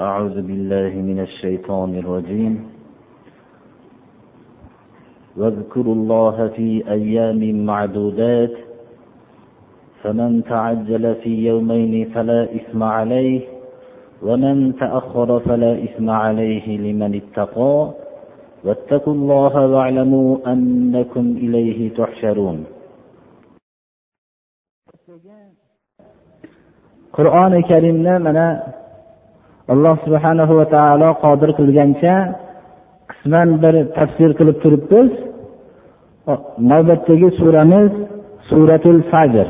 أعوذ بالله من الشيطان الرجيم. واذكروا الله في أيام معدودات فمن تعجل في يومين فلا إثم عليه ومن تأخر فلا إثم عليه لمن اتقى. واتقوا الله واعلموا أنكم إليه تحشرون. qur'oni karimni mana alloh subhanahu va taolo qodir qilgancha qisman bir tafsir qilib turibmiz. Navbatdagi suramiz suratul fajr.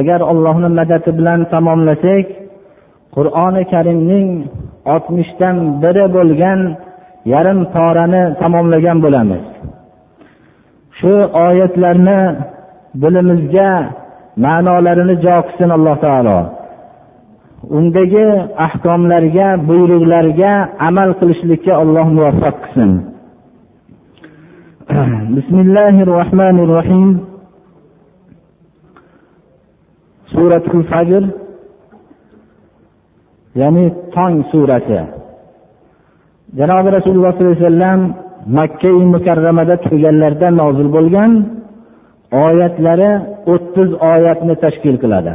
Agar allohni madadi bilan tamomlasak qur'oni karimning oltmishdan biri bo'lgan yarim porani tamomlagan bo'lamiz. Shu oyatlarni dilimizga ma'nolarini jo qilsin alloh taolo. Undagi ahkomlarga buyruqlarga amal qilishlikka alloh muvaffaq qilsin. Bismillahi rohmanir rohim suratul fajr. Ya'ni tong surasi. Janobi rasululloh sollallohu alayhi vasallam makkai mukarramada turganlarida nozil bo'lgan oyatlari o'ttiz oyatni tashkil qiladi.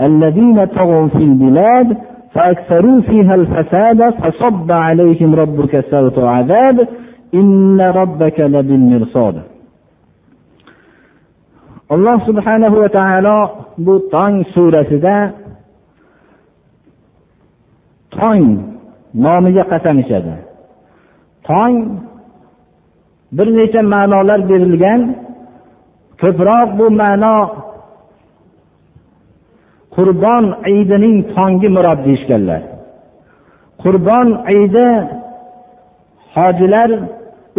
الذين طغوا في البلاد فأكثروا فيها الفساد فصب عليهم ربك سوط عذاب إن ربك لبالمرصاد alloh subhanahu va taolo bu tong surasida tong nomiga qasam ichadi tong bir necha ma'nolar berilgan ko'proq bu ma'no qurbon idining tongi murod deyishganlar. Qurbon idi hojilar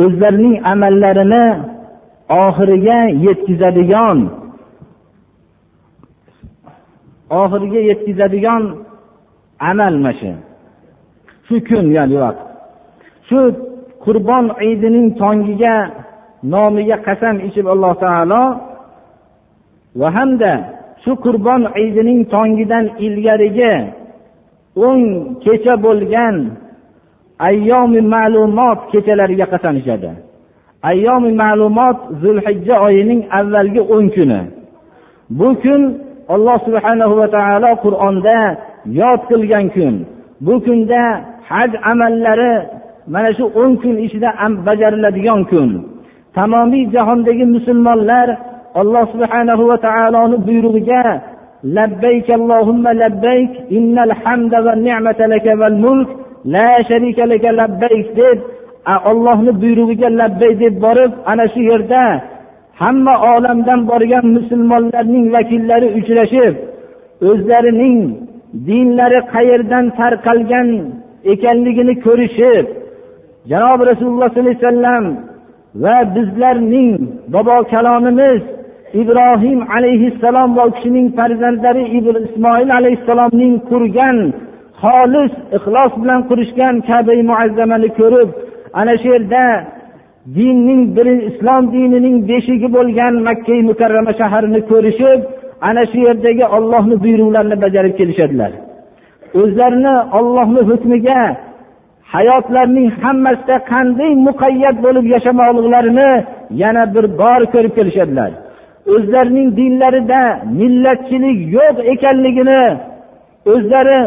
o'zlarining amallarini oxiriga yetkazadigan oxiriga yetkazadigan amal mana shu shu kun ya'ni vaqt. Shu qurbon idining tongiga nomiga qasam ichib alloh taolo va hamda shu qurbon idining tongidan ilgarigi o'n kecha bo'lgan ayyomi ma'lumot kechalariga qasam ichadi ayyomi ma'lumot zulhijja oyining avvalgi o'n kuni. Bu kun alloh subhanahu va taolo qur'onda yod qilgan kun. Bu kunda haj amallari mana shu o'n kun ichida bajariladigan kun. Tamomiy jahondagi musulmonlar alloh subhanahu va taoloni buyrug'iga labbayk allohumma labbayk innal hamda va ni'mata laka val mulk la sharika laka labbayk deb ollohni buyrug'iga labbay deb borib ana shu yerda hamma olamdan borgan musulmonlarning vakillari uchrashib o'zlarining dinlari qayerdan tarqalgan ekanligini ko'rishib janobi rasululloh sollallohu alayhi vasallam va bizlarning bobo kalomimiz ibrohim alayhissalom va u kishining farzandlari ismoil alayhissalomning qurgan xolis ixlos bilan qurishgan kabai muazzamani ko'rib ana shu yerda dinning bir islom dinining beshigi bo'lgan makkai mukarrama shaharini ko'rishib ana shu yerdagi ollohni buyruqlarini bajarib kelishadilar. O'zlarini ollohni hukmiga hayotlarining hammasida qanday muqayyat bo'lib yashamoqliklarini yana bir bor ko'rib kelishadilar. O'zlarining dinlarida millatchilik yo'q ekanligini o'zlari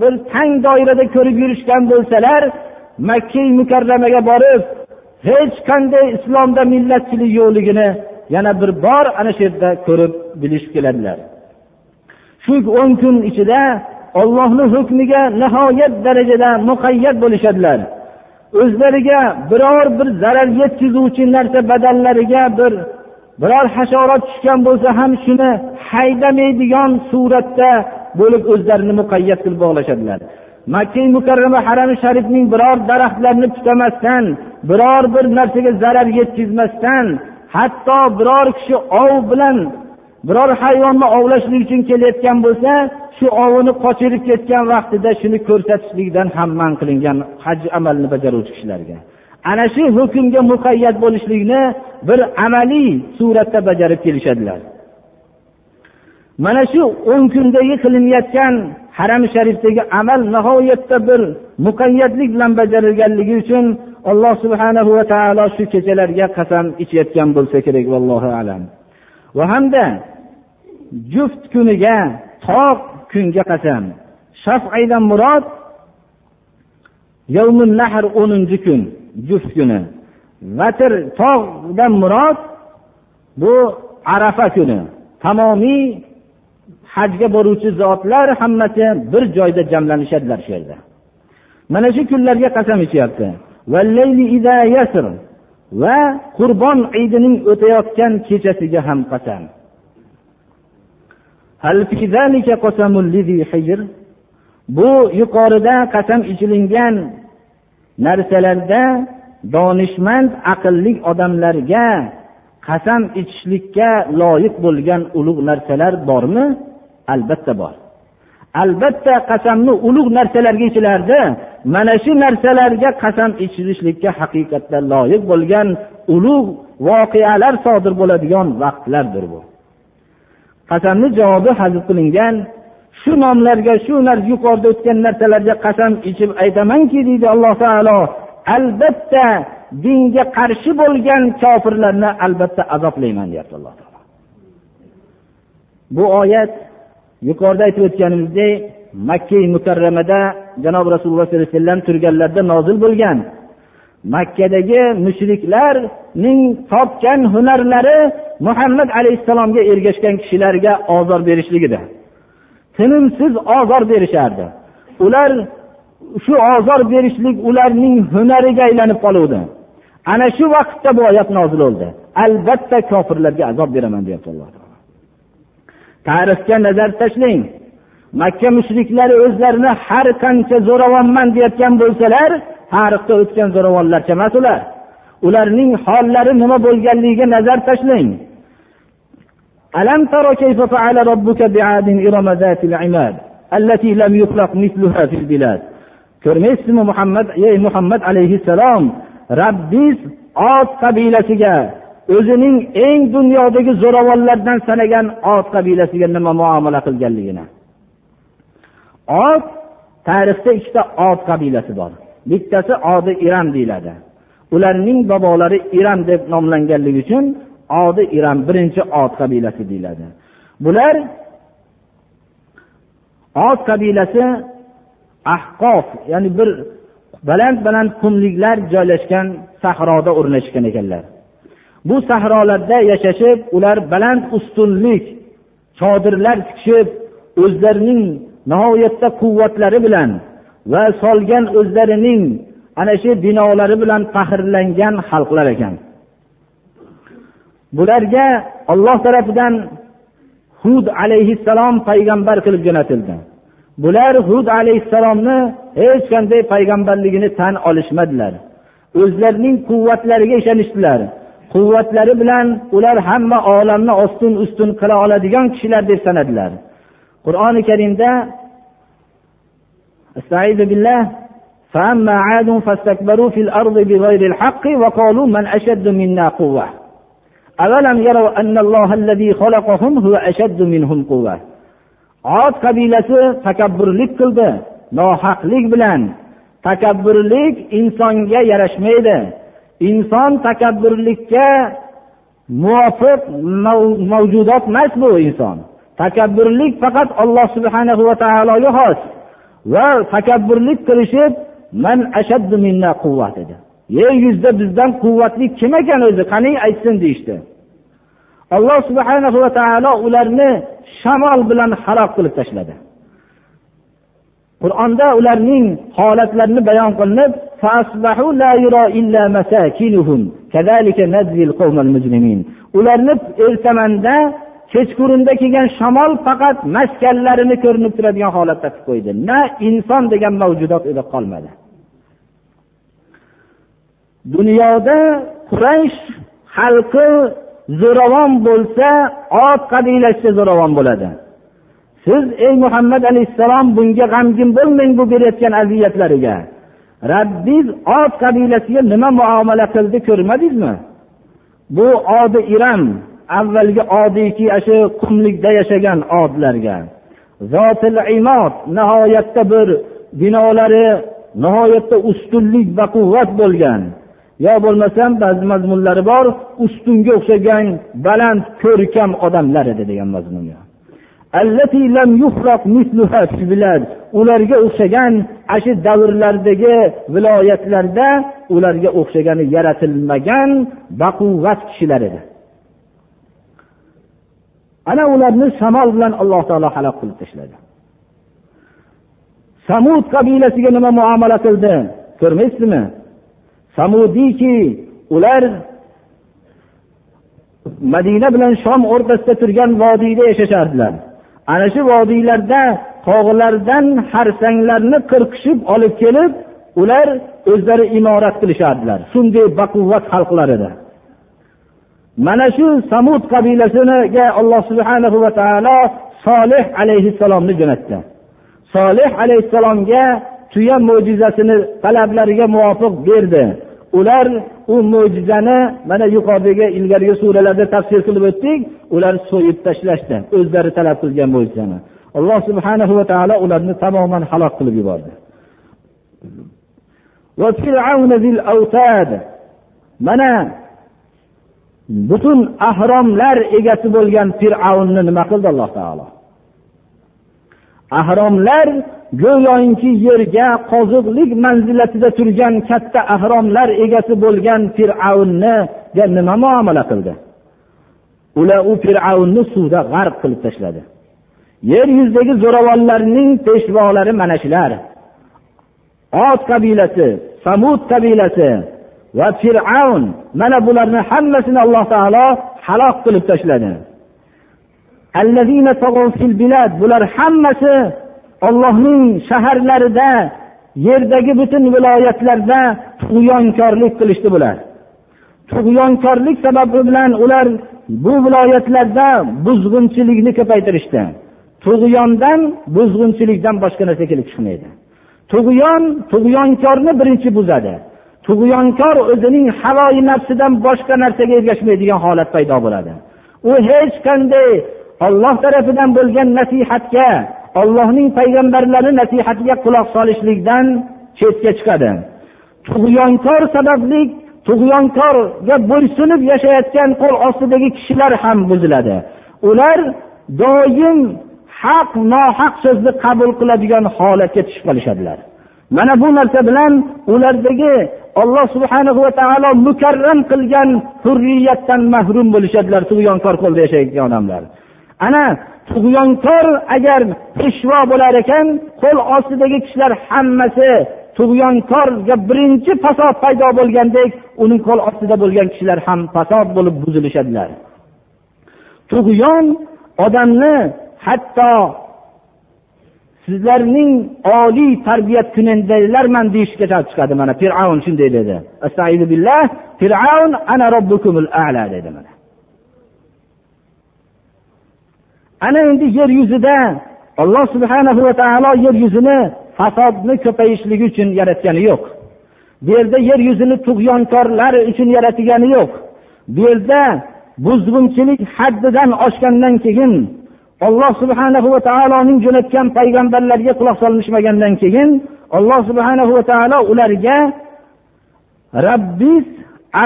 bir tang doirada ko'rib yurishgan bo'lsalar makka mukarramaga borib hech qanday islomda millatchilik yo'qligini yana bir bor ana shu yerda ko'rib bilishib keladilar. Shu o'n kun ichida ollohni hukmiga nihoyat darajada muqayyat bo'lishadilar. O'zlariga biror bir zarar yetkazuvchi narsa badallariga bir biror hasharot tushgan bo'lsa ham shuni haydamaydigan suratda bo'lib o'zlarini muqayyat qilib bog'lashadilar. Makka mukarrama harami sharifning biror daraxtlarni tutamasdan biror bir narsaga zarar yetkazmasdan hatto biror kishi ov bilan biror hayvonni ovlashlik uchun kelayotgan bo'lsa shu ovini qochirib ketgan vaqtida shuni ko'rsatishlikdan ham man qilingan haj amalni bajaruvchi kishilarga. Ana shu hukmga muqayyat bo'lishlikni bir amaliy suratda bajarib kelishadilar. Mana shu o'n kundagi qilinayotgan haram sharifdagi amal nihoyatda bir muqayyatlik bilan bajarilganligi uchun alloh subhanahu va taolo shu kechalarga qasam ichayotgan bo'lsa kerak vallohu alam. Va hamda juft kuniga toq kunga qasam shafaydan murod yavmun nahr o'ninchi kun. Juft kuni. Vatr tog'dan murod bu arafa kuni. Tamomiy hajga boruvchi zotlar hammasi bir joyda jamlanishadilar shu yerda. Mana shu kunlarga qasam ichyapti. Va qurbon idining o'tayotgan kechasiga ham qasam. Bu yuqorida qasam ichilingan narsalarda donishmand aqlli odamlarga qasam ichishlikka loyiq bo'lgan ulug' narsalar bormi? Albatta bor. Albatta qasamni ulug' narsalarga ichilardi. Mana shu narsalarga qasam ichilishlikka haqiqatda loyiq bo'lgan ulug' voqealar sodir bo'ladigan vaqtlardir bu. Qasamni javobi hazil qilingan shu nomlarga shu yuqorida o'tgan narsalarga qasam ichib aytamanki deydi alloh taolo albatta dinga qarshi bo'lgan kofirlarni albatta azoblayman deyapti alloh taolo. Bu oyat yuqorida aytib o'tganimizdek makka mukarramada janob rasululloh sollallohu alayhi vasallam turganlarida nozil bo'lgan makkadagi mushriklarning topgan hunarlari muhammad alayhissalomga ergashgan kishilarga ozor berishligida. Tinimsiz ozor berishardi. Ular shu ozor berishlik ularning hunariga aylanib qoluvdi. Ana shu vaqtda bu oyat nozil bo'ldi. Albatta kofirlarga azob beraman deyapti alloh taolo. Tarixga nazar tashlang. Makka mushriklari o'zlarini har qancha zo'ravonman deyotgan bo'lsalar tarixda o'tgan zo'ravonlarcha emas ular. Ularning hollari nima bo'lganligiga nazar tashlang. ألم تر كيف فعل ربك بعاد إرم ذات العماد التي لم يخلق مثلها في البلاد ko'rmaysizmi muhammad ey muhammad alayhissalom rabbiz ot qabilasiga o'zining eng dunyodagi zo'ravonlardan sanagan ot qabilasiga nima muomala qilganligini ot tarixda ikkita ot qabilasi bor bittasi odi iram deyiladi ularning bobolari iram deb nomlanganligi uchun odi iram birinchi ot qabilasi deyiladi. Bular ot qabilasi ahqof ya'ni bir baland baland qumliklar joylashgan sahroda o'rnashgan ekanlar. Bu sahrolarda yashashib ular baland ustunlik chodirlar tikishib o'zlarining nihoyatda quvvatlari bilan va solgan o'zlarining ana shu binolari bilan faxrlangan xalqlar ekan. bularga olloh tarafidan hud alayhissalom payg'ambar qilib jo'natildi bular hud alayhissalomni hech qanday payg'ambarligini tan olishmadilar o'zlarining quvvatlariga ishonishdilar quvvatlari bilan ular hamma olamni ostin ustun qila oladigan kishilar deb sanadilar qur'oni karimda استعيذ بالله فأما عاد فاستكبروا في الأرض بغير الحق وقالوا من أشد منا قوة أولم يروا أن الله الذي خلقهم هو أشد منهم قوة ot qabilasi takabburlik qildi nohaqlik bilan takabburlik insonga yarashmaydi inson takabburlikka muvofiq mavjudot emas bu inson takabburlik faqat alloh subhana va taologa xos va takabburlik qilishib man ashaddu minna quvva dedi yer yuzida bizdan quvvatli kim ekan o'zi qani aytsin deyishdi Alloh subhana va taolo ularni shamol bilan halok qilib tashladi. Qur'onda ularning holatlarini bayon qilinib ularni ertamanda kechqurunda kelgan shamol faqat maskanlarini ko'rinib turadigan holatda qilib qo'ydi. Na inson degan mavjudot edi qolmadi. Dunyoda quraysh xalqi zo'ravon bo'lsa ot qabilasi zo'ravon bo'ladi. Siz ey muhammad alayhissalom bunga g'amgin bo'lmang bu berayotgan aziyatlariga. Rabbiz ot qabilasiga nima muomala qildi ko'rmadingizmi bu odi iram avvalgi odiyki shu qumlikda yashagan odlarga zotil imod nihoyatda bir binolari nihoyatda ustunlik va quvvat bo'lgan. Yo bo'lmasam ba'zi mazmunlari bor ustunga o'xshagan baland ko'rkam odamlar edi degan mazmun ularga o'xshagan ana shu davrlardagi viloyatlarda ularga o'xshagani yaratilmagan baquvvat kishilar edi. Ana ularni shamol bilan alloh taolo halok qilib tashladi. Samud qabilasiga nima muomala qildi? Ko'rmaysizmi? Samudiyki ular madina bilan shom o'rtasida turgan vodiyda yashashardilar. Ana shu vodiylarda tog'lardan harsanglarni qirqishib olib kelib ular o'zlari imorat qilishardilar. Shunday baquvvat xalqlar edi mana shu samud qabilasiga alloh subhana va taolo solih alayhissalomni jo'natdi. Solih alayhissalomga tuya mo'jizasini talablariga muvofiq berdi. Ular u mo'jizani mana yuqoridagi ilgarigi suralarda tafsir qilib o'tdik. Ular so'yib tashlashdi o'zlari talab qilgan mo'jizani. Alloh subhana va taolo ularni tamoman halok qilib yubordi. Mana butun ahromlar egasi bo'lgan fir'avnni nima qildi alloh taolo? Ahromlar go'yoki yerga qoziqlik manzilatida turgan katta ahromlar egasi bo'lgan fir'avnniga nima muomala qildi? Ular u fir'avnni suvda g'arq qilib tashladi. Yer yuzidagi zo'ravonlarning peshvolari mana shular. Ot qabilasi samud qabilasi va fir'avn mana bularni hammasini alloh taolo halok qilib tashladi. Bular hammasi ollohning shaharlarida yerdagi butun viloyatlarda tug'yonkorlik qilishdi bular. Tug'yonkorlik sababi bilan ular bu viloyatlarda buzg'unchilikni ko'paytirishdi. Tug'yondan buzg'unchilikdan boshqa narsa kelib chiqmaydi. Tug'yon tug'yonkorni birinchi buzadi. Tug'yonkor o'zining havoyi nafsidan boshqa narsaga ergashmaydigan holat paydo bo'ladi. U hech qanday olloh tarafidan bo'lgan nasihatga ollohning payg'ambarlari nasihatiga quloq solishlikdan chetga chiqadi. Tug'yonkor sababli tug'yonkorga bo'ysunib yashayotgan qo'l ostidagi kishilar ham buziladi. Ular doim haq nohaq so'zni qabul qiladigan holatga tushib qolishadilar. Mana bu narsa bilan ulardagi alloh subhana va taolo mukarram qilgan hurriyatdan mahrum bo'lishadilar tug'yonkor qo'lda yashayotgan odamlar. Ana tug'yonkor agar peshvo bo'lar ekan qo'l ostidagi kishilar hammasi tug'yonkorga birinchi fasod paydo bo'lgandek uning qo'l ostida bo'lgan kishilar ham fasod bo'lib buzilishadilar. Tug'yon odamni hatto sizlarning oliy tarbiyat kunandalarman deyishgacha chiqadi mana. Fir'avn shunday dedi. Fir'avn ana robbukumul ala dedi mana. Ana endi yer yuzida alloh subhana va taolo yer yuzini fasodni ko'payishligi uchun yaratgani yo'q. Bu yerda yer yuzini tug'yonkorlar uchun yaratgani yo'q. Bu yerda buzg'unchilik haddidan oshgandan keyin alloh subhana va taoloning jo'natgan payg'ambarlarga quloq solishmagandan keyin alloh subhana va taolo ularga rabbiz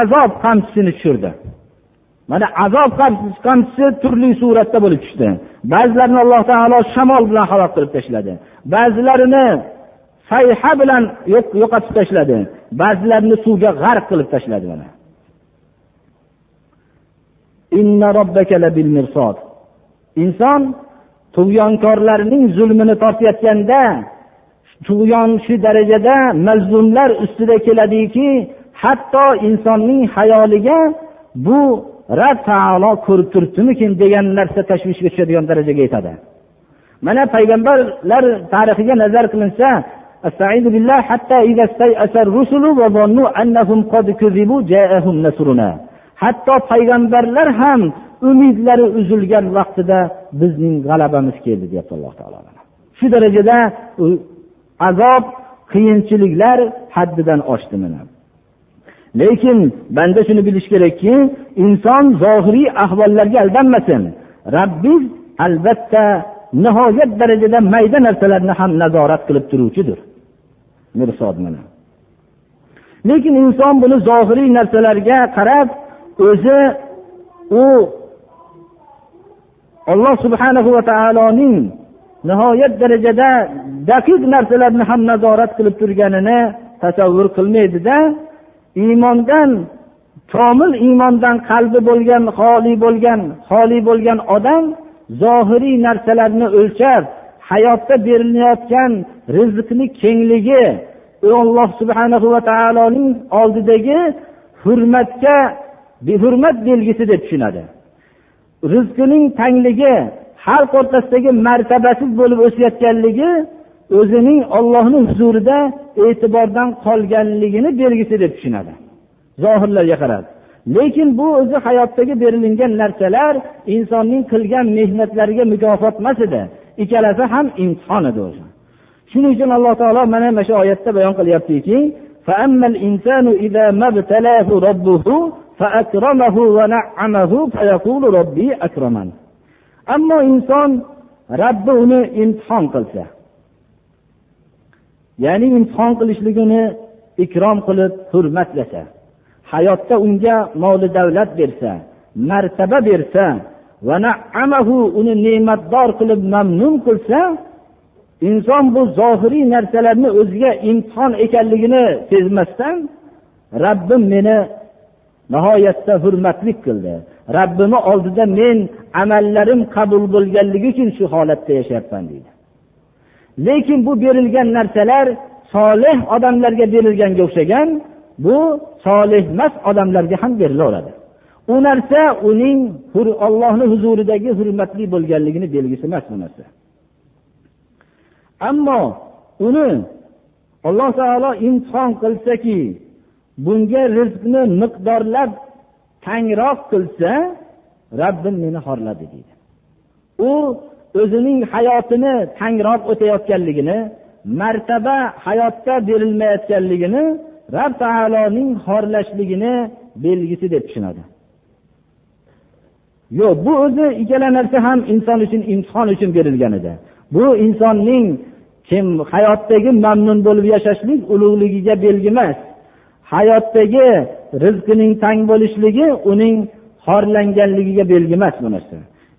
azob qamchisini tushirdi. Mana azob qamchisi turli suratda bo'lib tushdi. Ba'zilarini alloh taolo shamol bilan halok qilib tashladi. Ba'zilarini sayha bilan yo'qotib tashladi. Ba'zilarini suvga g'arq qilib tashladi mana. Inson tug'yonkorlarning zulmini tortayotganda tug'yon shu darajada mazlumlar ustida keladiki hatto insonning hayoliga bu rab taolo ko'rib turibdimikin degan narsa tashvishga tushadigan darajaga yetadi. Mana payg'ambarlar tarixiga nazar qilinsa hatto payg'ambarlar ham umidlari uzilgan vaqtida bizning g'alabamiz keldi deyapti alloh taolo shu darajada azob qiyinchiliklar haddidan oshdi mana. Lekin banda shuni bilish kerakki inson zohiriy ahvollarga aldanmasin. Rabbiz albatta nihoyat darajada mayda narsalarni ham nazorat qilib turuvchidir. Mirsod mana. Lekin inson buni zohiriy narsalarga qarab o'zi u alloh subhanahu va taoloning nihoyat darajada daqiq narsalarni ham nazorat qilib turganini tasavvur qilmaydida iymondan komil iymondan qalbi bo'lgan xoli bo'lgan xoli bo'lgan odam zohiriy narsalarni o'lchab hayotda berilayotgan rizqni kengligi alloh subhanahu va taoloning oldidagi hurmatga behurmat belgisi deb tushunadi. Rizqining tangligi xalq o'rtasidagi martabasiz bo'lib o'sayotganligi o'zining ollohni huzurida e'tibordan qolganligini belgisi deb tushunadi. Zohirlarga qarab lekin bu o'zi hayotdagi berilingan narsalar insonning qilgan mehnatlariga mukofot emas edi. Ikkalasi ham imtihon edi o'zi. Shuning uchun alloh taolo mana mana shu oyatda bayon qilyaptiki ammo inson rabbi uni imtihon qilsa ya'ni imtihon qilishligini ikrom qilib hurmatlasa hayotda unga moli davlat bersa martaba bersa va uni ne'matdor qilib mamnun qilsa inson bu zohiriy narsalarni o'ziga imtihon ekanligini sezmasdan rabbim meni nihoyatda hurmatli qildi. Rabbimni oldida men amallarim qabul bo'lganligi uchun shu holatda yashayapman deydi. Lekin bu berilgan narsalar solih odamlarga berilganga o'xshagan bu solihmas odamlarga ham berilaveradi. U narsa uning ollohni huzuridagi hurmatli bo'lganligini belgisi emas bu narsa. Ammo uni alloh taolo imtihon qilsaki bunga rizqni miqdorlab tangroq qilsa rabbim meni xorladi deydi. U o'zining hayotini tangroq o'tayotganligini martaba hayotda berilmayotganligini rab taoloning xorlashligini belgisi deb tushunadi. Yo'q bu o'zi ikkala narsa ham inson uchun imtihon uchun berilgan edi. Bu insonning kim hayotdagi mamnun bo'lib yashashlik ulug'ligiga belgi emas. Hayotdagi rizqining tang bo'lishligi uning xorlanganligiga belgi emas bu narsa.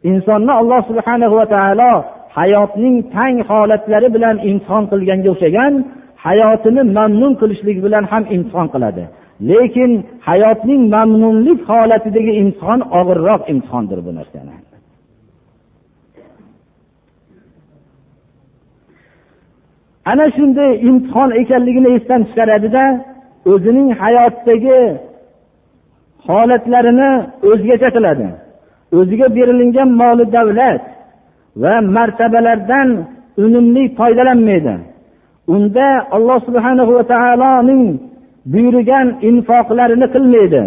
Insonni alloh subhana va taolo hayotning tang holatlari bilan imtihon qilganga o'xshagan hayotini mamnun qilishlik bilan ham imtihon qiladi. Lekin hayotning mamnunlik holatidagi imtihon og'irroq imtihondir bu narsani. Ana shunday imtihon ekanligini esdan chiqaradida o'zining hayotdagi holatlarini o'zgacha qiladi. O'ziga berilingan moli davlat va martabalardan unumli foydalanmaydi. Unda alloh subhana va taoloning buyurgan infoqlarini qilmaydi.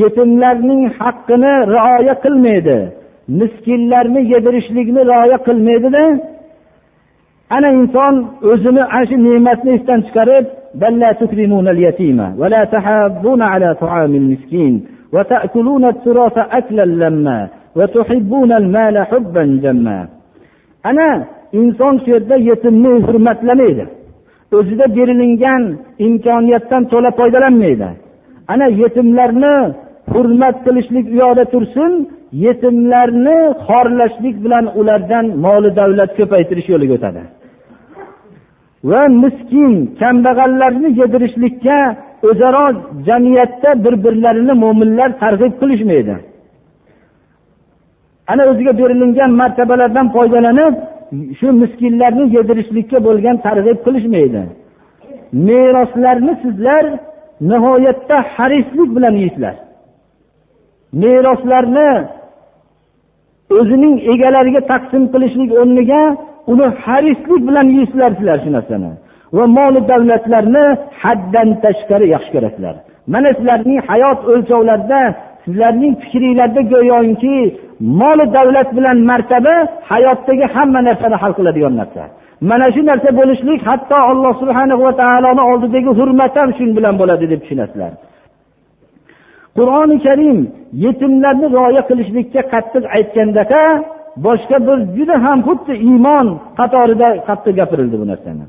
Yetimlarning haqqini rioya qilmaydi. Miskinlarni yedirishlikni rioya qilmaydida ana inson o'zini ana shu ne'matni esdan chiqarib ana inson shu yerda yetimni hurmatlamaydi o'zida berilingan imkoniyatdan to'la foydalanmaydi ana yetimlarni hurmat qilishlik u yoqda tursin yetimlarni xorlashlik bilan ulardan moli davlat ko'paytirish yo'liga o'tadi va miskin kambag'allarni yedirishlikka o'zaro jamiyatda bir birlarini mo'minlar targ'ib qilishmaydi. Ana o'ziga berilingan martabalardan foydalanib shu miskinlarni yedirishlikka bo'lgan targ'ib qilishmaydi. Meroslarni sizlar nihoyatda harislik bilan yeysizlar meroslarni o'zining egalariga taqsim qilishlik o'rniga uni harislik bilan yeysizlar sizlar shu narsani. Va mol davlatlarni haddan tashqari yaxshi ko'rasizlar. Mana sizlarning hayot o'lchovlarida sizlarning fikringlarda go'yoki moli davlat bilan martaba hayotdagi hamma narsani hal qiladigan narsa. Mana shu narsa bo'lishlik hatto alloh subhana va taoloni oldidagi hurmat ham shu bilan bo'ladi deb tushunasizlar. Qur'oni karim yetimlarni rioya qilishlikka qattiq aytgandaqa boshqa bir juda ham xuddi iymon qatorida qattiq gapirildi bu narsani.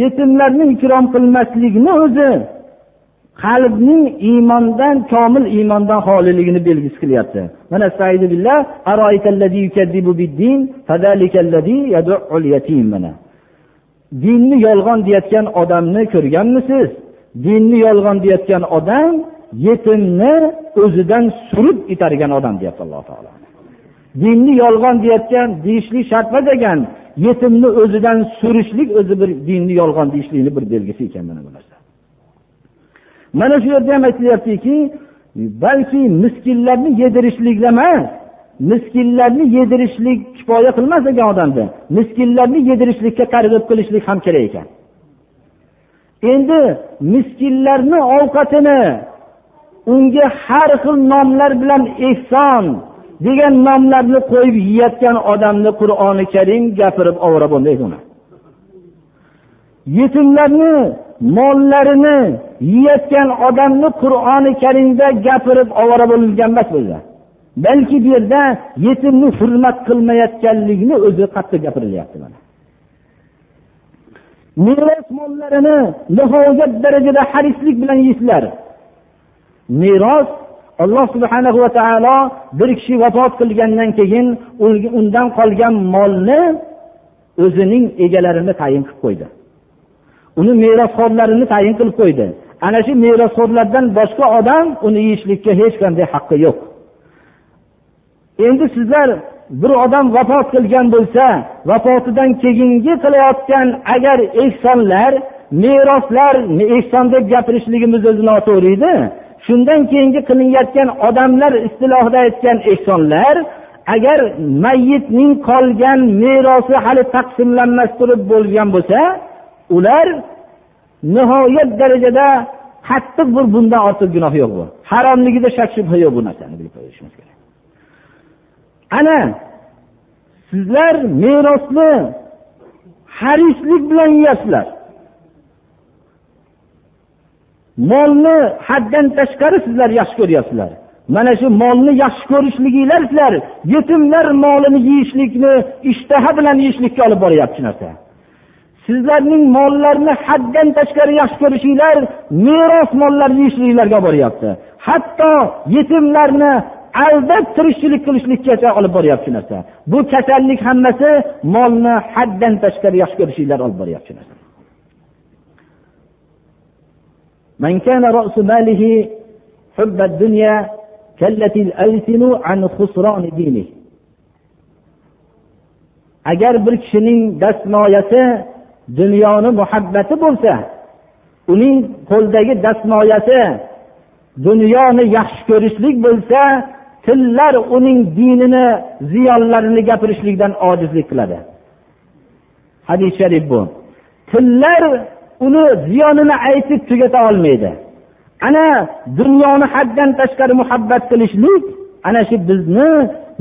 Yetimlarni ikrom qilmaslikni o'zi qalbning iymondan komil iymondan xoliligini belgisi qilyapti. Mana mana. Dinni yolg'on deyotgan odamni ko'rganmisiz? Dinni yolg'on deyotgan odam yetimni o'zidan surib itargan odam deyapti alloh taolo. Dinni yolg'on deyotgan deyishlik shart emas ekan. Yetimni o'zidan surishlik o'zi bir dinni yolg'on deyishlikni bir belgisi ekan mana bu narsa. Mana shu yerda ham aytilyaptiki balki miskinlarni yedirishlik emas miskinlarni yedirishlik kifoya qilmas ekan odamni miskinlarni yedirishlikka targ'ib qilishlik ham kerak ekan. Endi miskinlarni ovqatini unga har xil nomlar bilan ehson degan nomlarni qo'yib yeyotgan odamni qur'oni karim gapirib ovora bo'lmaydi uni. Yetimlarni mollarini yeyotgan odamni qur'oni karimda gapirib ovora bo'lgan emas bu balki bu yerda yetimni hurmat qilmayotganlikni o'zi qattiq gapirilyapti mana. Meros mollarini nihoyat darajada harislik bilan yeysizlar meros alloh subhana va taolo bir kishi vafot qilgandan keyin undan qolgan molni o'zining egalarini tayin qilib qo'ydi. Uni merosxo'rlarini tayin qilib qo'ydi. Ana shu merosxo'rlardan boshqa odam uni yeyishlikka hech qanday haqqi yo'q. Endi sizlar bir odam vafot qilgan bo'lsa vafotidan keyingi qilayotgan agar ehsonlar meroslar ehson deb gapirishligimiz o'zi noto'g'ri edi. Shundan keyingi qilinayotgan odamlar istilohida aytgan ehsonlar agar mayyitning qolgan merosi hali taqsimlanmas turib bo'lgan bo'lsa ular nihoyat darajada qattiq bir bundan ortiq gunoh yo'q bu. Haromligida shak shubha yo'q bu narsani bilib qo'yishimiz kerak. Ana sizlar merosni harislik bilan yeyapsizlar molni haddan tashqari sizlar yaxshi ko'ryapsizlar. Mana shu molni yaxshi ko'rishliginglar sizlar yetimlar molini yeyishlikni ishtaha bilan yeyishlikka olib boryapti shu narsa. Sizlarning mollarni haddan tashqari yaxshi ko'rishinglar meros mollarni yeyishliklarga olib boryapti. Hatto yetimlarni aldab tirikchilik qilishlikkacha olib boryapti shu narsa. Bu kasallik hammasi molni haddan tashqari yaxshi ko'rishinglar olib boryapti shu narsa. من كان رأس ماله حب الدنيا كالتي الألسن عن خسران دينه agar bir kishining dastmoyasi dunyoni muhabbati bo'lsa uning qo'ldagi dastmoyasi dunyoni yaxshi ko'rishlik bo'lsa tillar uning dinini ziyonlarini gapirishlikdan ojizlik qiladi hadis sharif bu tillar uni ziyonini aytib tugata olmaydi. Ana dunyoni haddan tashqari muhabbat qilishlik ana shu bizni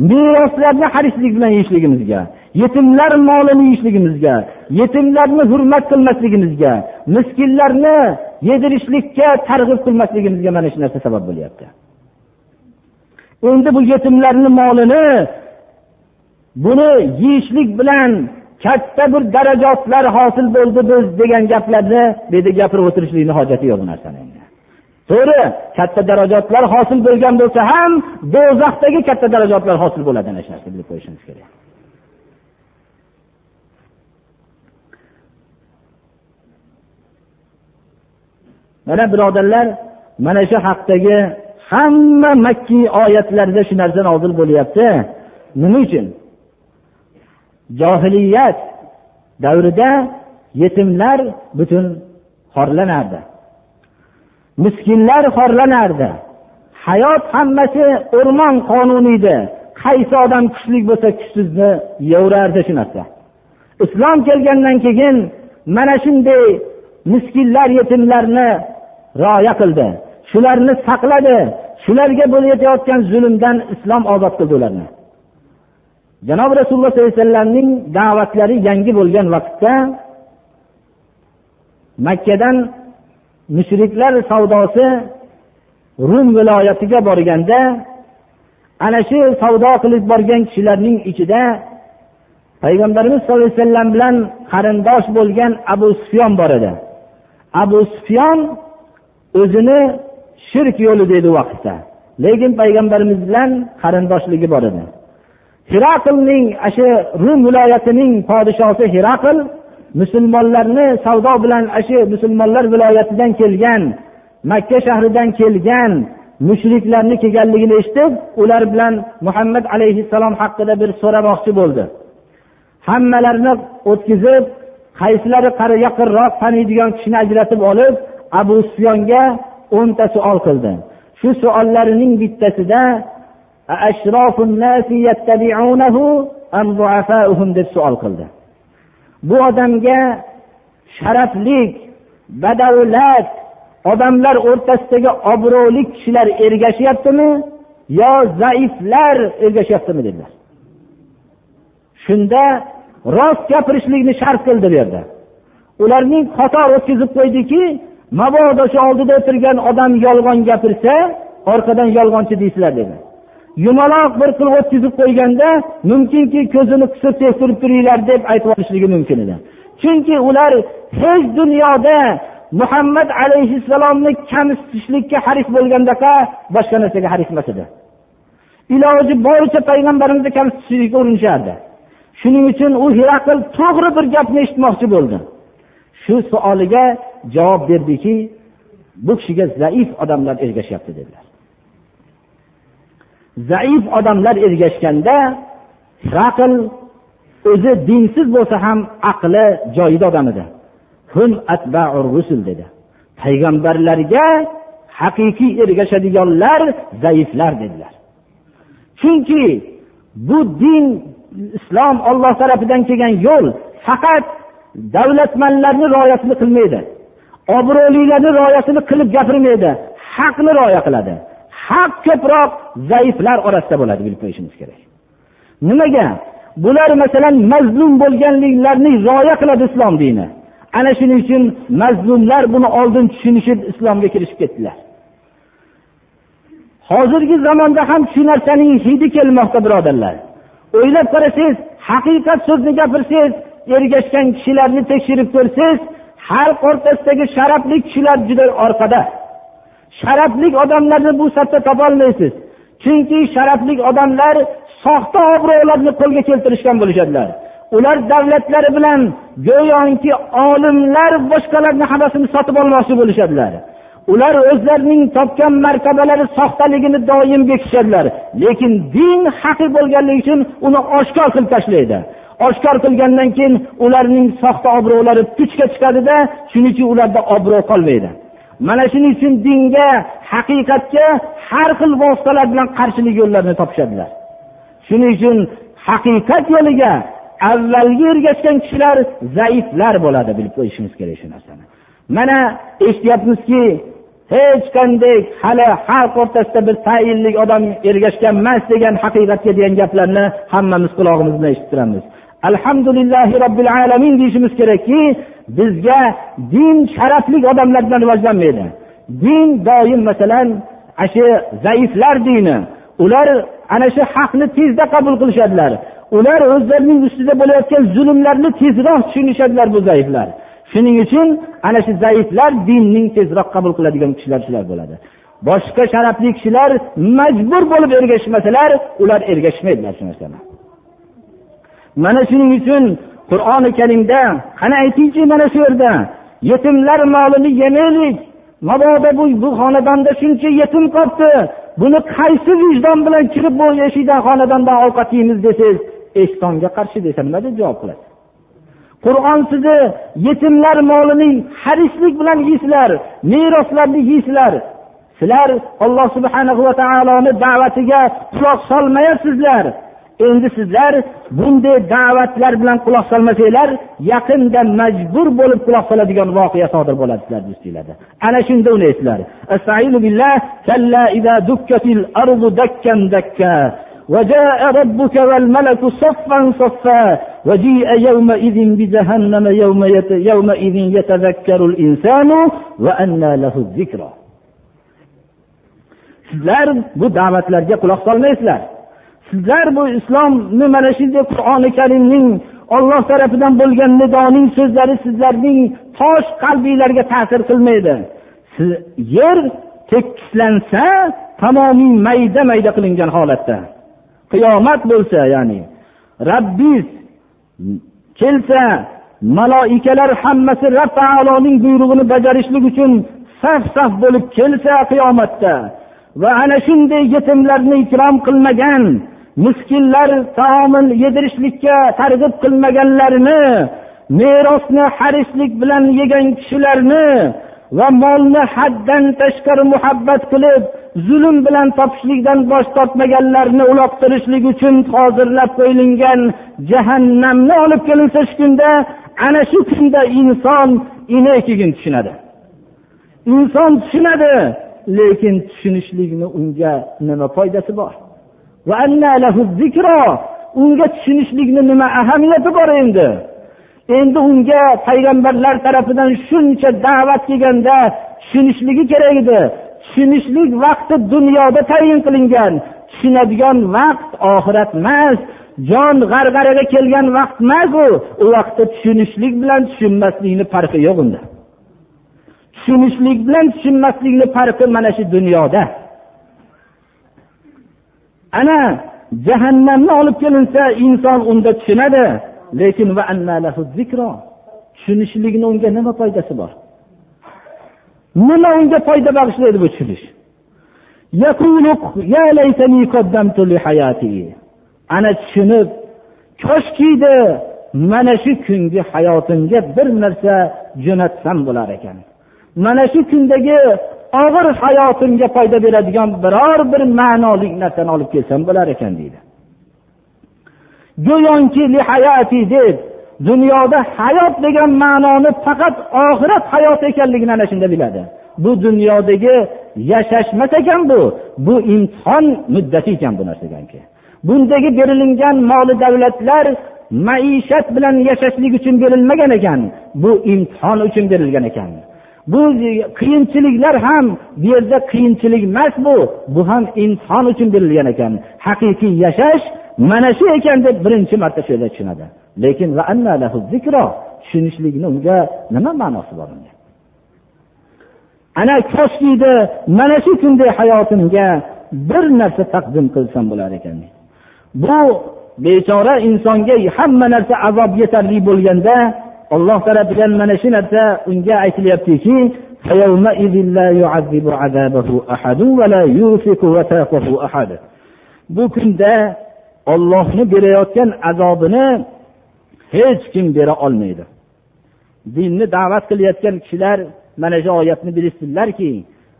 meroslarni harislik bilan yeyishligimizga yetimlar molini yeyishligimizga yetimlarni hurmat qilmasligimizga miskinlarni yedirishlikka targ'ib qilmasligimizga mana shu narsa sabab bo'lyapti. Endi bu yetimlarni molini buni yeyishlik bilan katta bir darajotlar hosil bo'ldi biz degan gaplarni bu yerda gapirib o'tirishlikni hojati yo'q bu narsani. To'g'ri katta darajotlar hosil bo'lgan bo'lsa ham do'zaxdagi katta darajotlar hosil bo'ladi ana shu narsani bilib qo'yishimiz kerak. Mana birodarlar mana shu haqdagi hamma makki oyatlarda shu narsa nozil bo'lyapti. Nima uchun? Johiliyat davrida yetimlar butun xorlanardi. Miskinlar xorlanardi. Hayot hammasi o'rmon qonuni edi qaysi odam kuchli bo'lsa kuchsizni yevrardi shu narsa islom kelgandan keyin mana shunday miskinlar yetimlarni rioya qildi. Shularni saqladi. Shularga bo'layotgan zulmdan islom ozod qildi ularni. Janobi rasululloh sollallohu alayhi vasallamning da'vatlari yangi bo'lgan vaqtda makkadan mushriklar savdosi rum viloyatiga borganda ana shu savdo qilib borgan kishilarning ichida payg'ambarimiz sollallohu alayhi vasallam bilan qarindosh bo'lgan abu sufyon bor edi. Abu sufyon o'zini shirk yo'li dedi u vaqtda. Lekin payg'ambarimiz bilan qarindoshligi bor edi. Hiraqlning shu rum viloyatining podshosi hiraql musulmonlarni savdo bilan shu musulmonlar viloyatidan kelgan makka shahridan kelgan mushriklarni kelganligini eshitib ular bilan muhammad alayhissalom haqida bir so'ramoqchi bo'ldi. Hammalarini o'tkazib qaysilari yaqinroq taniydigan kishini ajratib olib abu sufyonga o'nta savol qildi. Shu savollarining bittasida deb savol qildi. Bu odamga sharaflik badavlat odamlar o'rtasidagi obro'li kishilar ergashyaptimi yo zaiflar ergashyaptimi dedilar. Shunda rost gapirishlikni shart qildi bu yerda. Ularning xato o'tkazib qo'ydiki mabodo shu oldida o'tirgan odam yolg'on gapirsa orqadan yolg'onchi deysizlar dedi. Yumaloq bir qilib o'tkazib qo'yganda mumkinki ko'zini qisib tektirib turinglar deb aytib yuborishligi mumkin edi. Chunki ular hech dunyoda muhammad alayhissalomni kamsitishlikka haris bo'lgandaqa boshqa narsaga haris emas edi. Iloji boricha payg'ambarimizni kamsitishlikka urinishardi. Shuning uchun u hiraql to'g'ri bir gapni eshitmoqchi bo'ldi. Shu savoliga javob berdiki bu kishiga zaif odamlar ergashyapti dedilar. Zaif odamlar ergashganda hiraql o'zi dinsiz bo'lsa ham aqli joyida odam edi. Dedi. Payg'ambarlarga haqiqiy ergashadiganlar zaiflar dedilar. Chunki bu din islom olloh tarafidan kelgan yo'l faqat davlatmanlarni rioyasini qilmaydi obro'lilarni rioyasini qilib gapirmaydi haqni rioya qiladi. Haq ko'proq zaiflar orasida bo'ladi bilib qo'yishimiz kerak. Nimaga? Bular masalan mazlum bo'lganliklarini rioya qiladi islom dini. Ana shuning uchun mazlumlar buni oldin tushunishib islomga kirishib ketdilar. Hozirgi zamonda ham shu narsaning hidi kelmoqda birodarlar. O'ylab qarasangiz haqiqat so'zni gapirsangiz ergashgan kishilarni tekshirib ko'rsangiz xalq o'rtasidagi sharafli kishilar juda orqada. Sharafli odamlarni bu safda topolmaysiz. Chunki sharafli odamlar soxta obro'larni qo'lga keltirishgan bo'lishadilar. Ular davlatlari bilan go'yoki olimlar boshqalarni hammasini sotib olmoqchi bo'lishadilar. Ular o'zlarining topgan martabalari soxtaligini doim bekitishadilar. Lekin din haqiq bo'lganligi uchun uni oshkor qilib tashlaydi. Oshkor qilgandan keyin ularning soxta obro'lari puchga chiqadida shuning uchun ularda obro' qolmaydi. Mana shuning uchun dinga haqiqatga har xil vositalar bilan qarshilik yo'llarini topishadilar. Shuning uchun haqiqat yo'liga avvalgi ergashgan kishilar zaiflar bo'ladi bilib qo'yishimiz kerak shu narsani. Mana eshityapmizki hech qanday hali xalq o'rtasida bir tayinli odam ergashgan emas degan haqiqatga degan gaplarni hammamiz qulog'imiz bilan eshitib turamiz alhamdulillahi robbil alamin deyishimiz kerakki bizga din sharafli odamlar bilan rivojlanmaydi. Din doim masalan ana shu zaiflar dini. Ular ana shu haqni tezda qabul qilishadilar. Ular o'zlarining ustida bo'layotgan zulmlarni tezroq tushunishadilar bu zaiflar. Shuning uchun ana shu zaiflar dinning tezroq qabul qiladigan kishilar shular bo'ladi. Boshqa sharafli kishilar majbur bo'lib ergashmasalar ular ergashmaydilar shu narsani. Mana shuning uchun qur'oni karimda qani aytingchi mana shu yerda yetimlar molini yemaylik. Mabodo bu bu xonadonda shuncha yetim qolibdi buni qaysi vijdon bilan kirib bu eshikdan xonadondan ovqat yeymiz desangiz ehsonga qarshi desa nima deb javob qiladi? Qur'on sizni yetimlar molini harislik bilan yeysizlar meroslarni yeysizlar sizlar alloh subhanahu va taoloni da'vatiga quloq solmayapsizlar. Endi sizlar bunday da'vatlar bilan quloq solmasanglar yaqinda majbur bo'lib quloq soladigan voqea sodir bo'ladi sizlar ustinglarda ana shunda uni eslar وجاء ربك sizlar bu da'vatlarga quloq solmaysizlar sizlar bu islomni mana shunday qur'oni karimning olloh tarafidan bo'lgan nidoning so'zlari sizlarning tosh qalbinglarga ta'sir qilmaydi. Siz yer tekislansa tamomiy mayda mayda qilingan holatda. Qiyomat bo'lsa ya'ni rabbiz kelsa maloikalar hammasi rab taoloning buyrug'ini bajarishlik uchun saf saf bo'lib kelsa qiyomatda va ana shunday yetimlarni ikrom qilmagan miskinlar taomil yedirishlikka targ'ib qilmaganlarni merosni harislik bilan yegan kishilarni va molni haddan tashqari muhabbat qilib zulm bilan topishlikdan bosh tortmaganlarni uloqtirishlik uchun hozirlab qo'yilgan jahannamni olib kelinsa shu kunda ana shu kunda inson keyin tushunadi. Inson tushunadi lekin tushunishlikni unga nima foydasi bor? Unga tushunishlikni nima ahamiyati bor endi? Endi unga payg'ambarlar tarafidan shuncha da'vat kelganda tushunishligi kerak edi. Tushunishlik vaqti dunyoda tayin qilingan. Tushunadigan vaqt oxirat emas. Jon g'arg'araga kelgan vaqt emas u. U vaqtda tushunishlik bilan tushunmaslikni farqi yo'q unda. Tushunishlik bilan tushunmaslikni farqi mana shu dunyoda. Ana jahannamni olib kelinsa inson unda tushunadi. Lekin tushunishlikni unga nima foydasi bor? Nima unga foyda bag'ishlaydi bu tushunish? Ana tushunib koshkiydi mana shu kungi hayotimga bir narsa jo'natsam bo'lar ekan. Mana shu kundagi og'ir hayotimga foyda beradigan biror bir ma'noli narsani olib kelsam bo'lar ekan deydi. Go'yoki deb dunyoda hayot degan ma'noni faqat oxirat hayoti ekanligini ana shunda biladi. Bu dunyodagi yashash emas ekan bu bu imtihon muddati ekan bu narsaganki. Bundagi berilingan moli davlatlar maishat bilan yashashlik uchun berilmagan ekan bu imtihon uchun berilgan ekan. Bu qiyinchiliklar ham bu yerda qiyinchilik emas bu. Bu ham inson uchun berilgan ekan. Haqiqiy yashash mana shu ekan deb birinchi marta shu yerda tushunadi. Lekin tushunishlikni unga nima ma'nosi bor unga? Ana koshkiydi mana shu kunday hayotimga bir narsa taqdim qilsam bo'lar ekan. Bu bechora insonga hamma narsa azob yetarli bo'lganda olloh tarafidan mana shu narsa unga aytilyaptiki bu kunda ollohni berayotgan azobini hech kim bera olmaydi. Dinni da'vat qilayotgan kishilar mana shu oyatni bilishsinlarki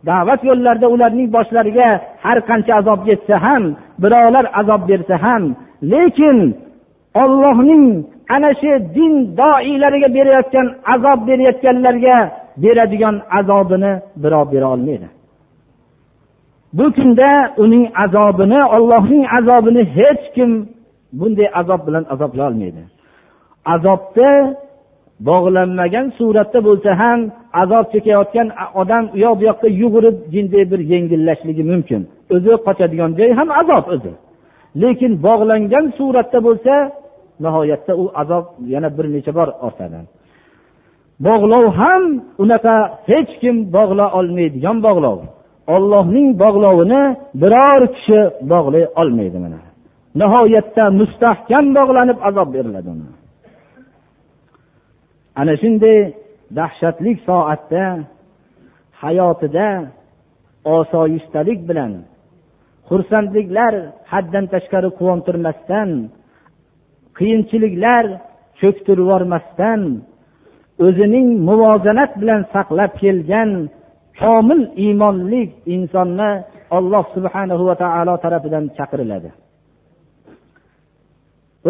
da'vat yo'llarida ularning boshlariga har qancha azob yetsa ham birovlar azob bersa ham lekin ollohning ana shu din doilariga berayotgan azob berayotganlarga beradigan azobini birov bera olmaydi. Bu kunda uning azobini ollohning azobini hech kim bunday azob bilan azoblay olmaydi. Azobda bog'lanmagan suratda bo'lsa ham azob chekayotgan odam u yoq bu yoqqa yugurib jinday bir yengillashligi mumkin. O'zi qochadigan joy ham azob o'zi. Lekin bog'langan suratda bo'lsa nihoyatda u azob yana bir necha bor ortadi. Bog'lov ham unaqa hech kim bog'la olmaydigan bog'lov. Ollohning bog'lovini biror kishi bog'lay olmaydi mana. Nihoyatda mustahkam bog'lanib azob beriladi ana shunday dahshatli soatda hayotida osoyishtalik bilan xursandliklar haddan tashqari quvontirmasdan qiyinchiliklar cho'ktirib yubormasdan o'zining muvozanat bilan saqlab kelgan komil iymonli insonni alloh subhanahu va taolo tarafidan chaqiriladi.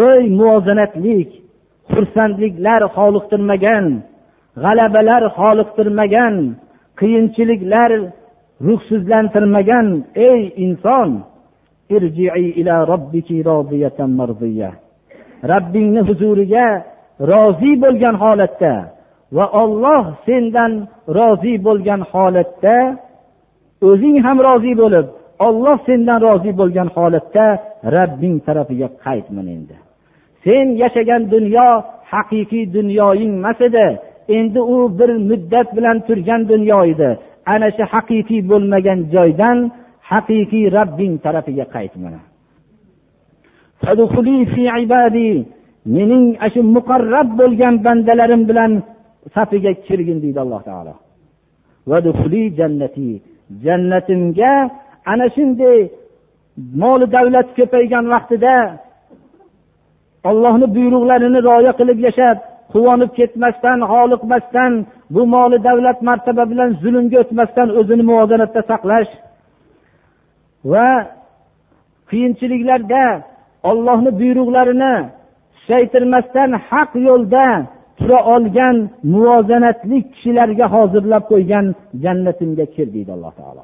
Ey muvozanatlik xursandliklar xoliqtirmagan g'alabalar xoliqtirmagan qiyinchiliklar ruhsizlantirmagan ey inson! Robbingni huzuriga rozi bo'lgan holatda va olloh sendan rozi bo'lgan holatda o'zing ham rozi bo'lib olloh sendan rozi bo'lgan holatda rabbing tarafiga qaytmin endi. Sen yashagan dunyo haqiqiy dunyoying emas edi. Endi u bir muddat bilan turgan dunyo edi. Ana shu haqiqiy bo'lmagan joydan haqiqiy rabbing tarafiga qayt mening mening shu muqarrab bo'lgan bandalarim bilan safiga kirgin deydi alloh taolo. Jannati. Jannatimga ana shunday moli davlat ko'paygan vaqtida ollohni buyruqlarini rioya qilib yashab quvonib ketmasdan holiqmasdan bu moli davlat martaba bilan zulmga o'tmasdan o'zini muvozanatda saqlash va qiyinchiliklarda ollohni buyruqlarini susaytirmasdan haq yo'lda tura olgan muvozanatli kishilarga hozirlab qo'ygan jannatimga kir deydi alloh taolo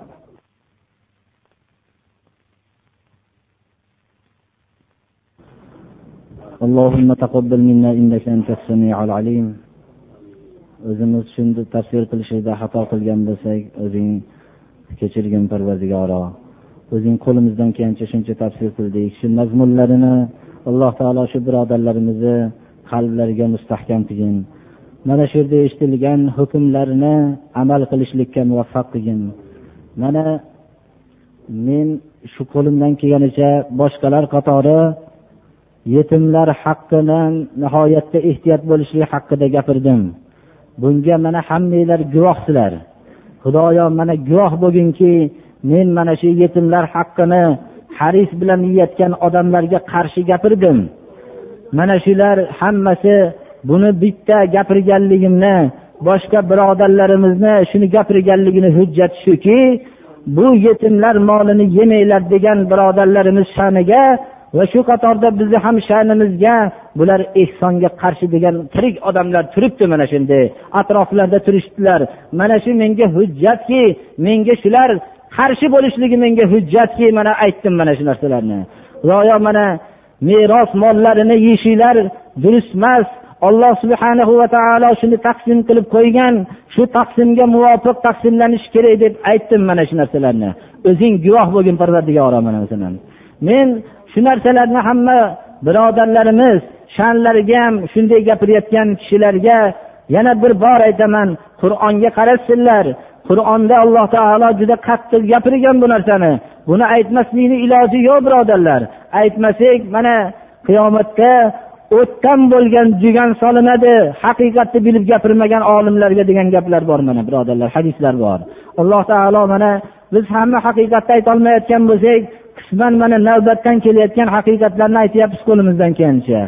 اللهم تقبل منا إنك أنت السميع العليم o'zimiz shunda tafsir qilishda xato qilgan bo'lsak o'zing kechirgin parvardigoro O'zing qo'limizdan kelgancha shuncha tafsir qildik. Shu mazmunlarini alloh taolo shu birodarlarimizni qalblariga mustahkam qilgin. Mana shu yerda eshitilgan hukmlarni amal qilishlikka muvaffaq qilgin. Mana men shu qo'limdan kelganicha boshqalar qatori yetimlar haqqidan nihoyatda ehtiyot bo'lishlik haqida gapirdim. Bunga mana hammanglar guvohsizlar xudoyo mana guvoh bo'lginki men mana shu yetimlar haqqini haris bilan yeyotgan odamlarga qarshi gapirdim. Mana shular hammasi buni bitta gapirganligimni boshqa birodarlarimizni shuni gapirganligini hujjati shuki bu yetimlar molini yemanglar degan birodarlarimiz sha'niga va shu qatorda bizni ham sha'nimizga bular ehsonga qarshi degan tirik odamlar turibdi mana shunday. Atroflarda turishibdilar mana shu menga hujjatki menga shular qarshi bo'lishligi menga hujjatki mana aytdim mana shu narsalarni. Go'yo mana meros mollarini yeyishinglar durust alloh subhanahu va taolo shuni taqsim qilib qo'ygan shu taqsimga muvofiq taqsimlanishi kerak deb aytdim mana shu narsalarni. O'zing guvoh bo'lgin parvardigoro mana masalan. Men shu narsalarni hamma birodarlarimiz sha'nlariga ham shunday gapirayotgan kishilarga yana bir bor aytaman qur'onga qarasinlar. Qur'onda alloh taolo juda qattiq gapirgan bu narsani. Buni aytmaslikni iloji yo'q birodarlar. Aytmasak mana qiyomatda o'tdan bo'lgan jugan solinadi. Haqiqatni bilib gapirmagan olimlarga degan gaplar bor mana birodarlar. Hadislar bor. Alloh taolo mana biz hamma haqiqatni aytolmayotgan bo'lsak qisman mana navbatdan kelayotgan haqiqatlarni aytyapmiz qo'limizdan kelgancha.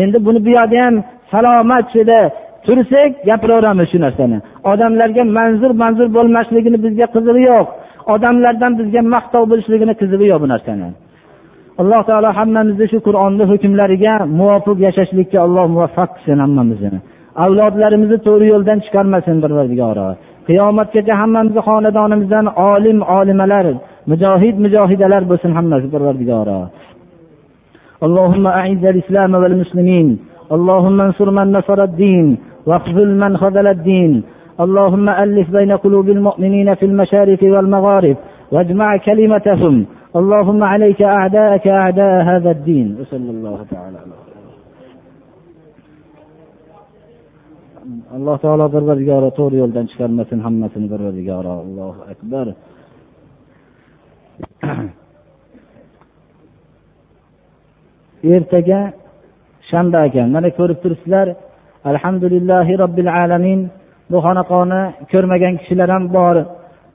Endi buni bu yoqda ham salomat shuda tursak gapiraveramiz shu narsani odamlarga manzur manzur bo'lmasligini bizga qizig'i yo'q odamlardan bizga maqtov bo'lishligini qizig'i yo'q bu narsani alloh taolo hammamizni shu qur'onni hukmlariga muvofiq yashashlikka alloh muvaffaq qilsin hammamizni avlodlarimizni to'g'ri yo'ldan chiqarmasin parvardigoro qiyomatgacha hammamizni xonadonimizdan olim olimalar mujohid mujohidalar bo'lsin hammasi parvardigoro اللهم أعز الإسلام والمسلمين اللهم انصر من نصر الدين واخذل من خذل الدين اللهم ألف بين قلوب المؤمنين في المشارق والمغارب واجمع كلمتهم اللهم عليك أعداءك أعداء هذا الدين وصلى الله تعالى على alloh taolo parvardigoro to'g'ri yo'ldan chiqarmasin hammasini parvardigoro allohu akbar ertaga shanba ekan mana ko'rib turibsizlar alhamdulillahi robbil alamin. Bu xonaqoni ko'rmagan kishilar ham bor.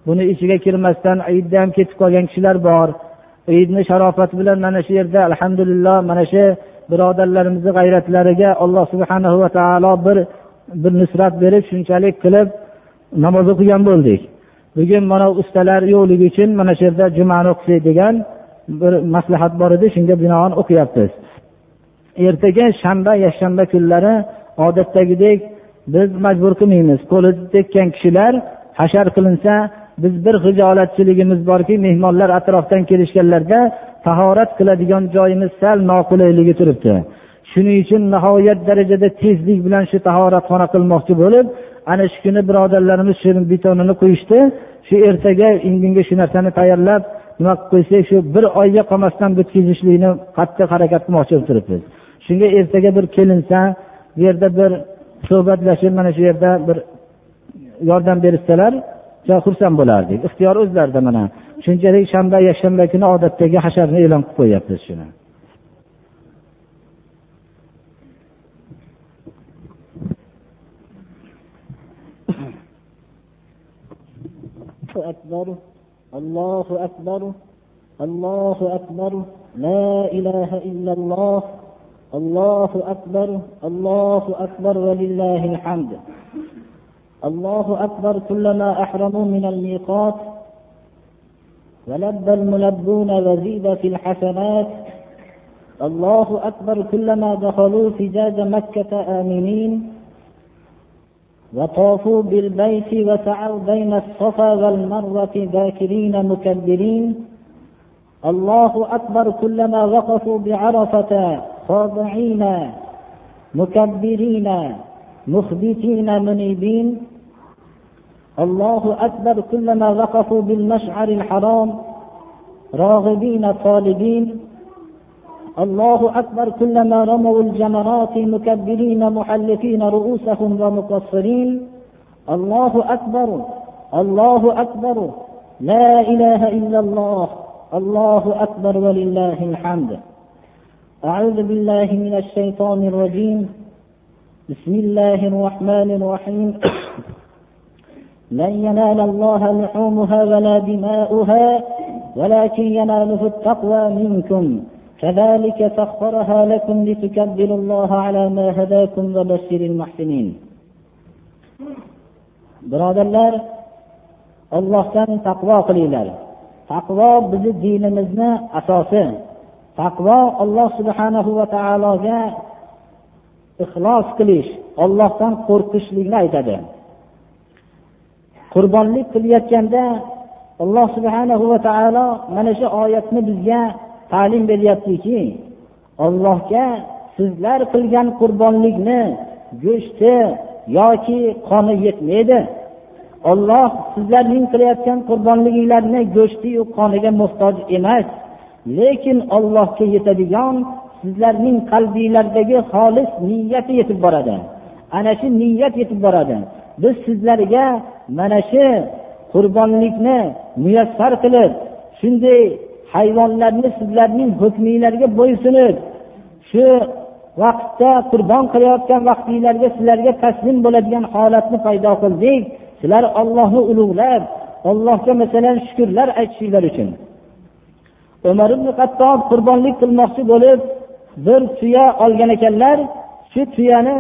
Buni ichiga kirmasdan idda ham ketib qolgan kishilar bor. Idni sharofati bilan mana shu yerda alhamdulillah mana shu birodarlarimizni g'ayratlariga alloh subhana va taolo bir bir nusrat berib shunchalik qilib namoz o'qigan bo'ldik. Bugun mana ustalar yo'qligi uchun mana shu yerda jumani o'qisak degan bir maslahat bor edi. Shunga binoan o'qiyapmiz. Ertaga shanba yakshanba kunlari odatdagidek biz majbur qilmaymiz. Qo'li tekkan kishilar hashar qilinsa biz bir hijolatchiligimiz borki mehmonlar atrofdan kelishganlarda tahorat qiladigan joyimiz sal noqulayligi turibdi. Shuning uchun nihoyat darajada tezlik bilan shu tahoratxona qilmoqchi bo'lib ana shu kuni birodarlarimiz shu betonini qo'yishdi. Shu ertaga indinga shu narsani tayyorlab nima qilib qo'ysak shu bir oyga qolmasdan bitkazishlikni qattiq harakat qilmoqchi bo'lib turibmiz shunga ertaga bir kelinsa bu yerda bir suhbatlashib mana shu yerda bir yordam berishsalar xursand bo'lardik ixtiyor o'zlarida mana shunchalik shanba yakshanba kuni odatdagi hasharni e'lon qilib qo'yyapmiz shuni أكبر الله أكبر الله أكبر لا إله إلا الله الله أكبر الله أكبر ولله الحمد. الله أكبر كلما أحرموا من الميقات ولبى الملبون وزيد في الحسنات. الله أكبر كلما دخلوا فجاج مكة آمنين وطافوا بالبيت وسعوا بين الصفا والمروة ذاكرين مكبرين. الله أكبر كلما وقفوا بعرفة خاضعين مكبرين مخبتين منيبين. الله أكبر كلما وقفوا بالمشعر الحرام راغبين طالبين الله أكبر كلما رموا الجمرات مكبرين محلقين رؤوسهم ومقصرين. الله أكبر الله أكبر. لا إله إلا الله. الله أكبر ولله الحمد. أعوذ بالله من الشيطان الرجيم. بسم الله الرحمن الرحيم. لن ينال الله لحومها ولا دماؤها ولكن يناله التقوى منكم. كذلك سخرها لكم لتكبروا الله على ما هداكم وبشر المحسنين. birodarlar ollohdan taqvo qilinglar. Taqvo bizni dinimizni asosi taqvo alloh subhanahu va taologa ixlos qilish ollohdan qo'rqishlikni aytadi. Qurbonlik qilayotganda alloh subhanahu va taolo mana shu oyatni bizga ta'lim beryaptiki ollohga sizlar qilgan qurbonlikni go'shti yoki qoni yetmaydi. Olloh sizlarning qilayotgan qurbonliginglarni go'shtiyu qoniga muhtoj emas. Lekin ollohga yetadigan sizlarning qalbinglardagi xolis niyati yetib boradi. Ana shu niyat yetib boradi. Biz sizlarga mana shu qurbonlikni muyassar qilib shunday hayvonlarni sizlarning hukminglarga bo'ysunib shu vaqtda qurbon qilayotgan vaqtinglarga sizlarga taslim bo'ladigan holatni paydo qildik. Sizlar ollohni ulug'lab allohga masalan shukurlar aytishinglar uchun. Umar ibn hattob qurbonlik qilmoqchi bo'lib bir tuya olgan ekanlar. Shu tuyani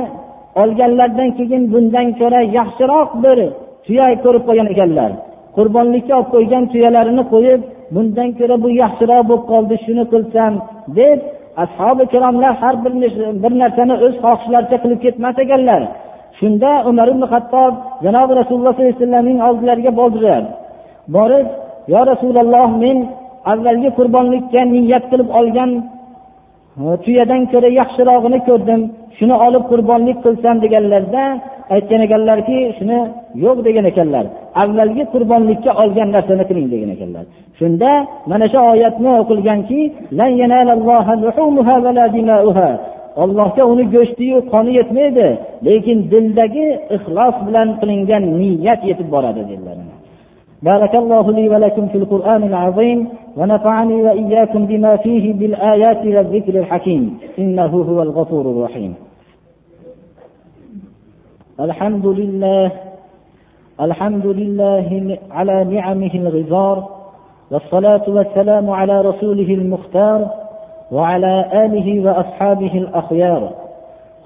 olganlaridan keyin bundan ko'ra yaxshiroq bir tuya ko'rib qo'ygan ekanlar. Qurbonlikka olib qo'ygan tuyalarini qo'yib bundan ko'ra bu yaxshiroq bo'lib qoldi shuni qilsam deb ashobi ikromlar har bir bir narsani o'z xohishlaricha qilib ketmas ekanlar. Shunda umar ibn hattob janobi rasululloh sollallohu alayhi vasallamning oldilariga bordilar. Borib yo rasululloh men avvalgi qurbonlikka niyat qilib olgan e, tuyadan ko'ra yaxshirog'ini ko'rdim. Shuni olib qurbonlik qilsam deganlarda aytgan ekanlarki shuni yo'q degan ekanlar. Avvalgi qurbonlikka olgan narsani qiling degan ekanlar. Shunda mana shu oyatni o'qilganki ollohga uni go'shtiyu qoni yetmaydi lekin dildagi ixlos bilan qilingan niyat yetib boradi dedilar. بارك الله لي ولكم في القرآن العظيم ونفعني وإياكم بما فيه بالآيات والذكر الحكيم. إنه هو الغفور الرحيم. الحمد لله الحمد لله على نعمه الغزار والصلاة والسلام على رسوله المختار وعلى آله وأصحابه الأخيار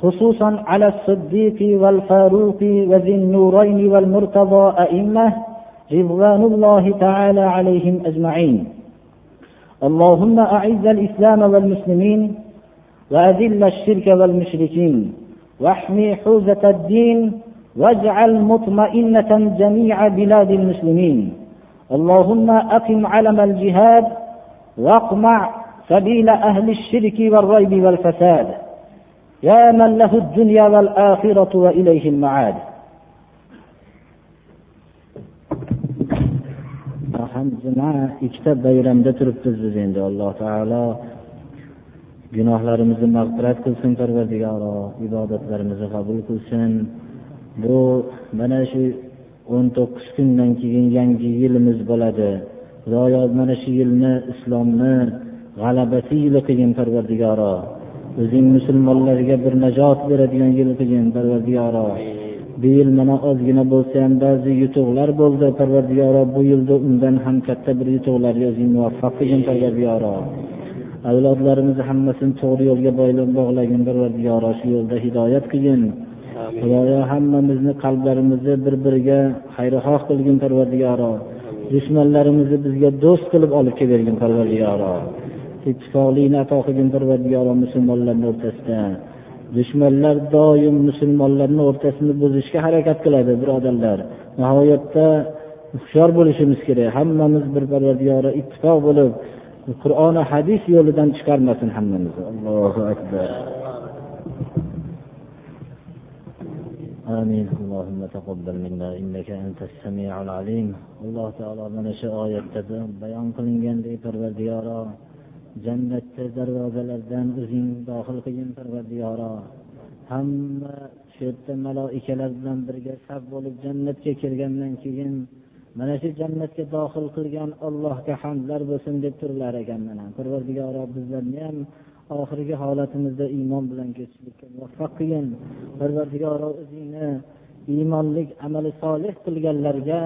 خصوصا على الصديق والفاروق وذي النورين والمرتضى أئمة رضوان الله تعالى عليهم أجمعين. اللهم أعز الإسلام والمسلمين وأذل الشرك والمشركين واحمي حوزة الدين واجعل مطمئنة جميع بلاد المسلمين. اللهم أقم علم الجهاد واقمع سبيل أهل الشرك والريب والفساد. يا من له الدنيا والآخرة وإليه المعاد. Ham juma ikkita bayramda turibmiz biz endi alloh taolo. Gunohlarimizni mag'firat qilsin parvardigoro ibodatlarimizni qabul qilsin. Bu mana shu o'n to'qqiz kundan keyin yangi yilimiz bo'ladi. Xudoyo mana shu yilni islomni g'alabasi yili qilgin parvardigoro. O'zing musulmonlarga bir najot beradigan yil qilgin parvardigoro. Bu yil mana ozgina bo'lsa ham ba'zi yutuqlar bo'ldi. Parvardigoro bu yilda undan ham katta bir yutuqlarga o'zing muvaffaq qilgin parvardigoro. Avlodlarimizni hammasini to'g'ri yo'lga bog'lagin parvardigoro shu yo'lda hidoyat qilgin. Xudoyo hammamizni qalblarimizni bir biriga xayrixoh qilgin parvardigoro. Dushmanlarimizni bizga do'st qilib olib kelbergin parvardigoro. Ittifoqlikni ato qilgin parvardigoro musulmonlarni o'rtasida dushmanlar doim musulmonlarni o'rtasini buzishga harakat qiladi birodarlar nihoyatda hushyor bo'lishimiz kerak hammamiz bir parvardigoro ittifoq bo'lib qur'oni hadis yo'lidan chiqarmasin hammamizni allohu akbar آمين اللهم تقبل منا إنك أنت السميع العليم alloh taolo mana shu oyatda bayon qilingandek parvardigoro jannatni darvozalardan o'zing dohil qilgin parvardigoro. Hamma shu yerda maloikalar bilan birga saf bo'lib jannatga kirgandan keyin mana shu jannatga dohil qilgan allohga hamdlar bo'lsin deb turlar ekan mana. Parvardigoro bizlarni ham oxirgi holatimizda iymon bilan kechishlikka muvaffaq qilgin. Parvardigoro o'zingni iymonlik amali solih qilganlarga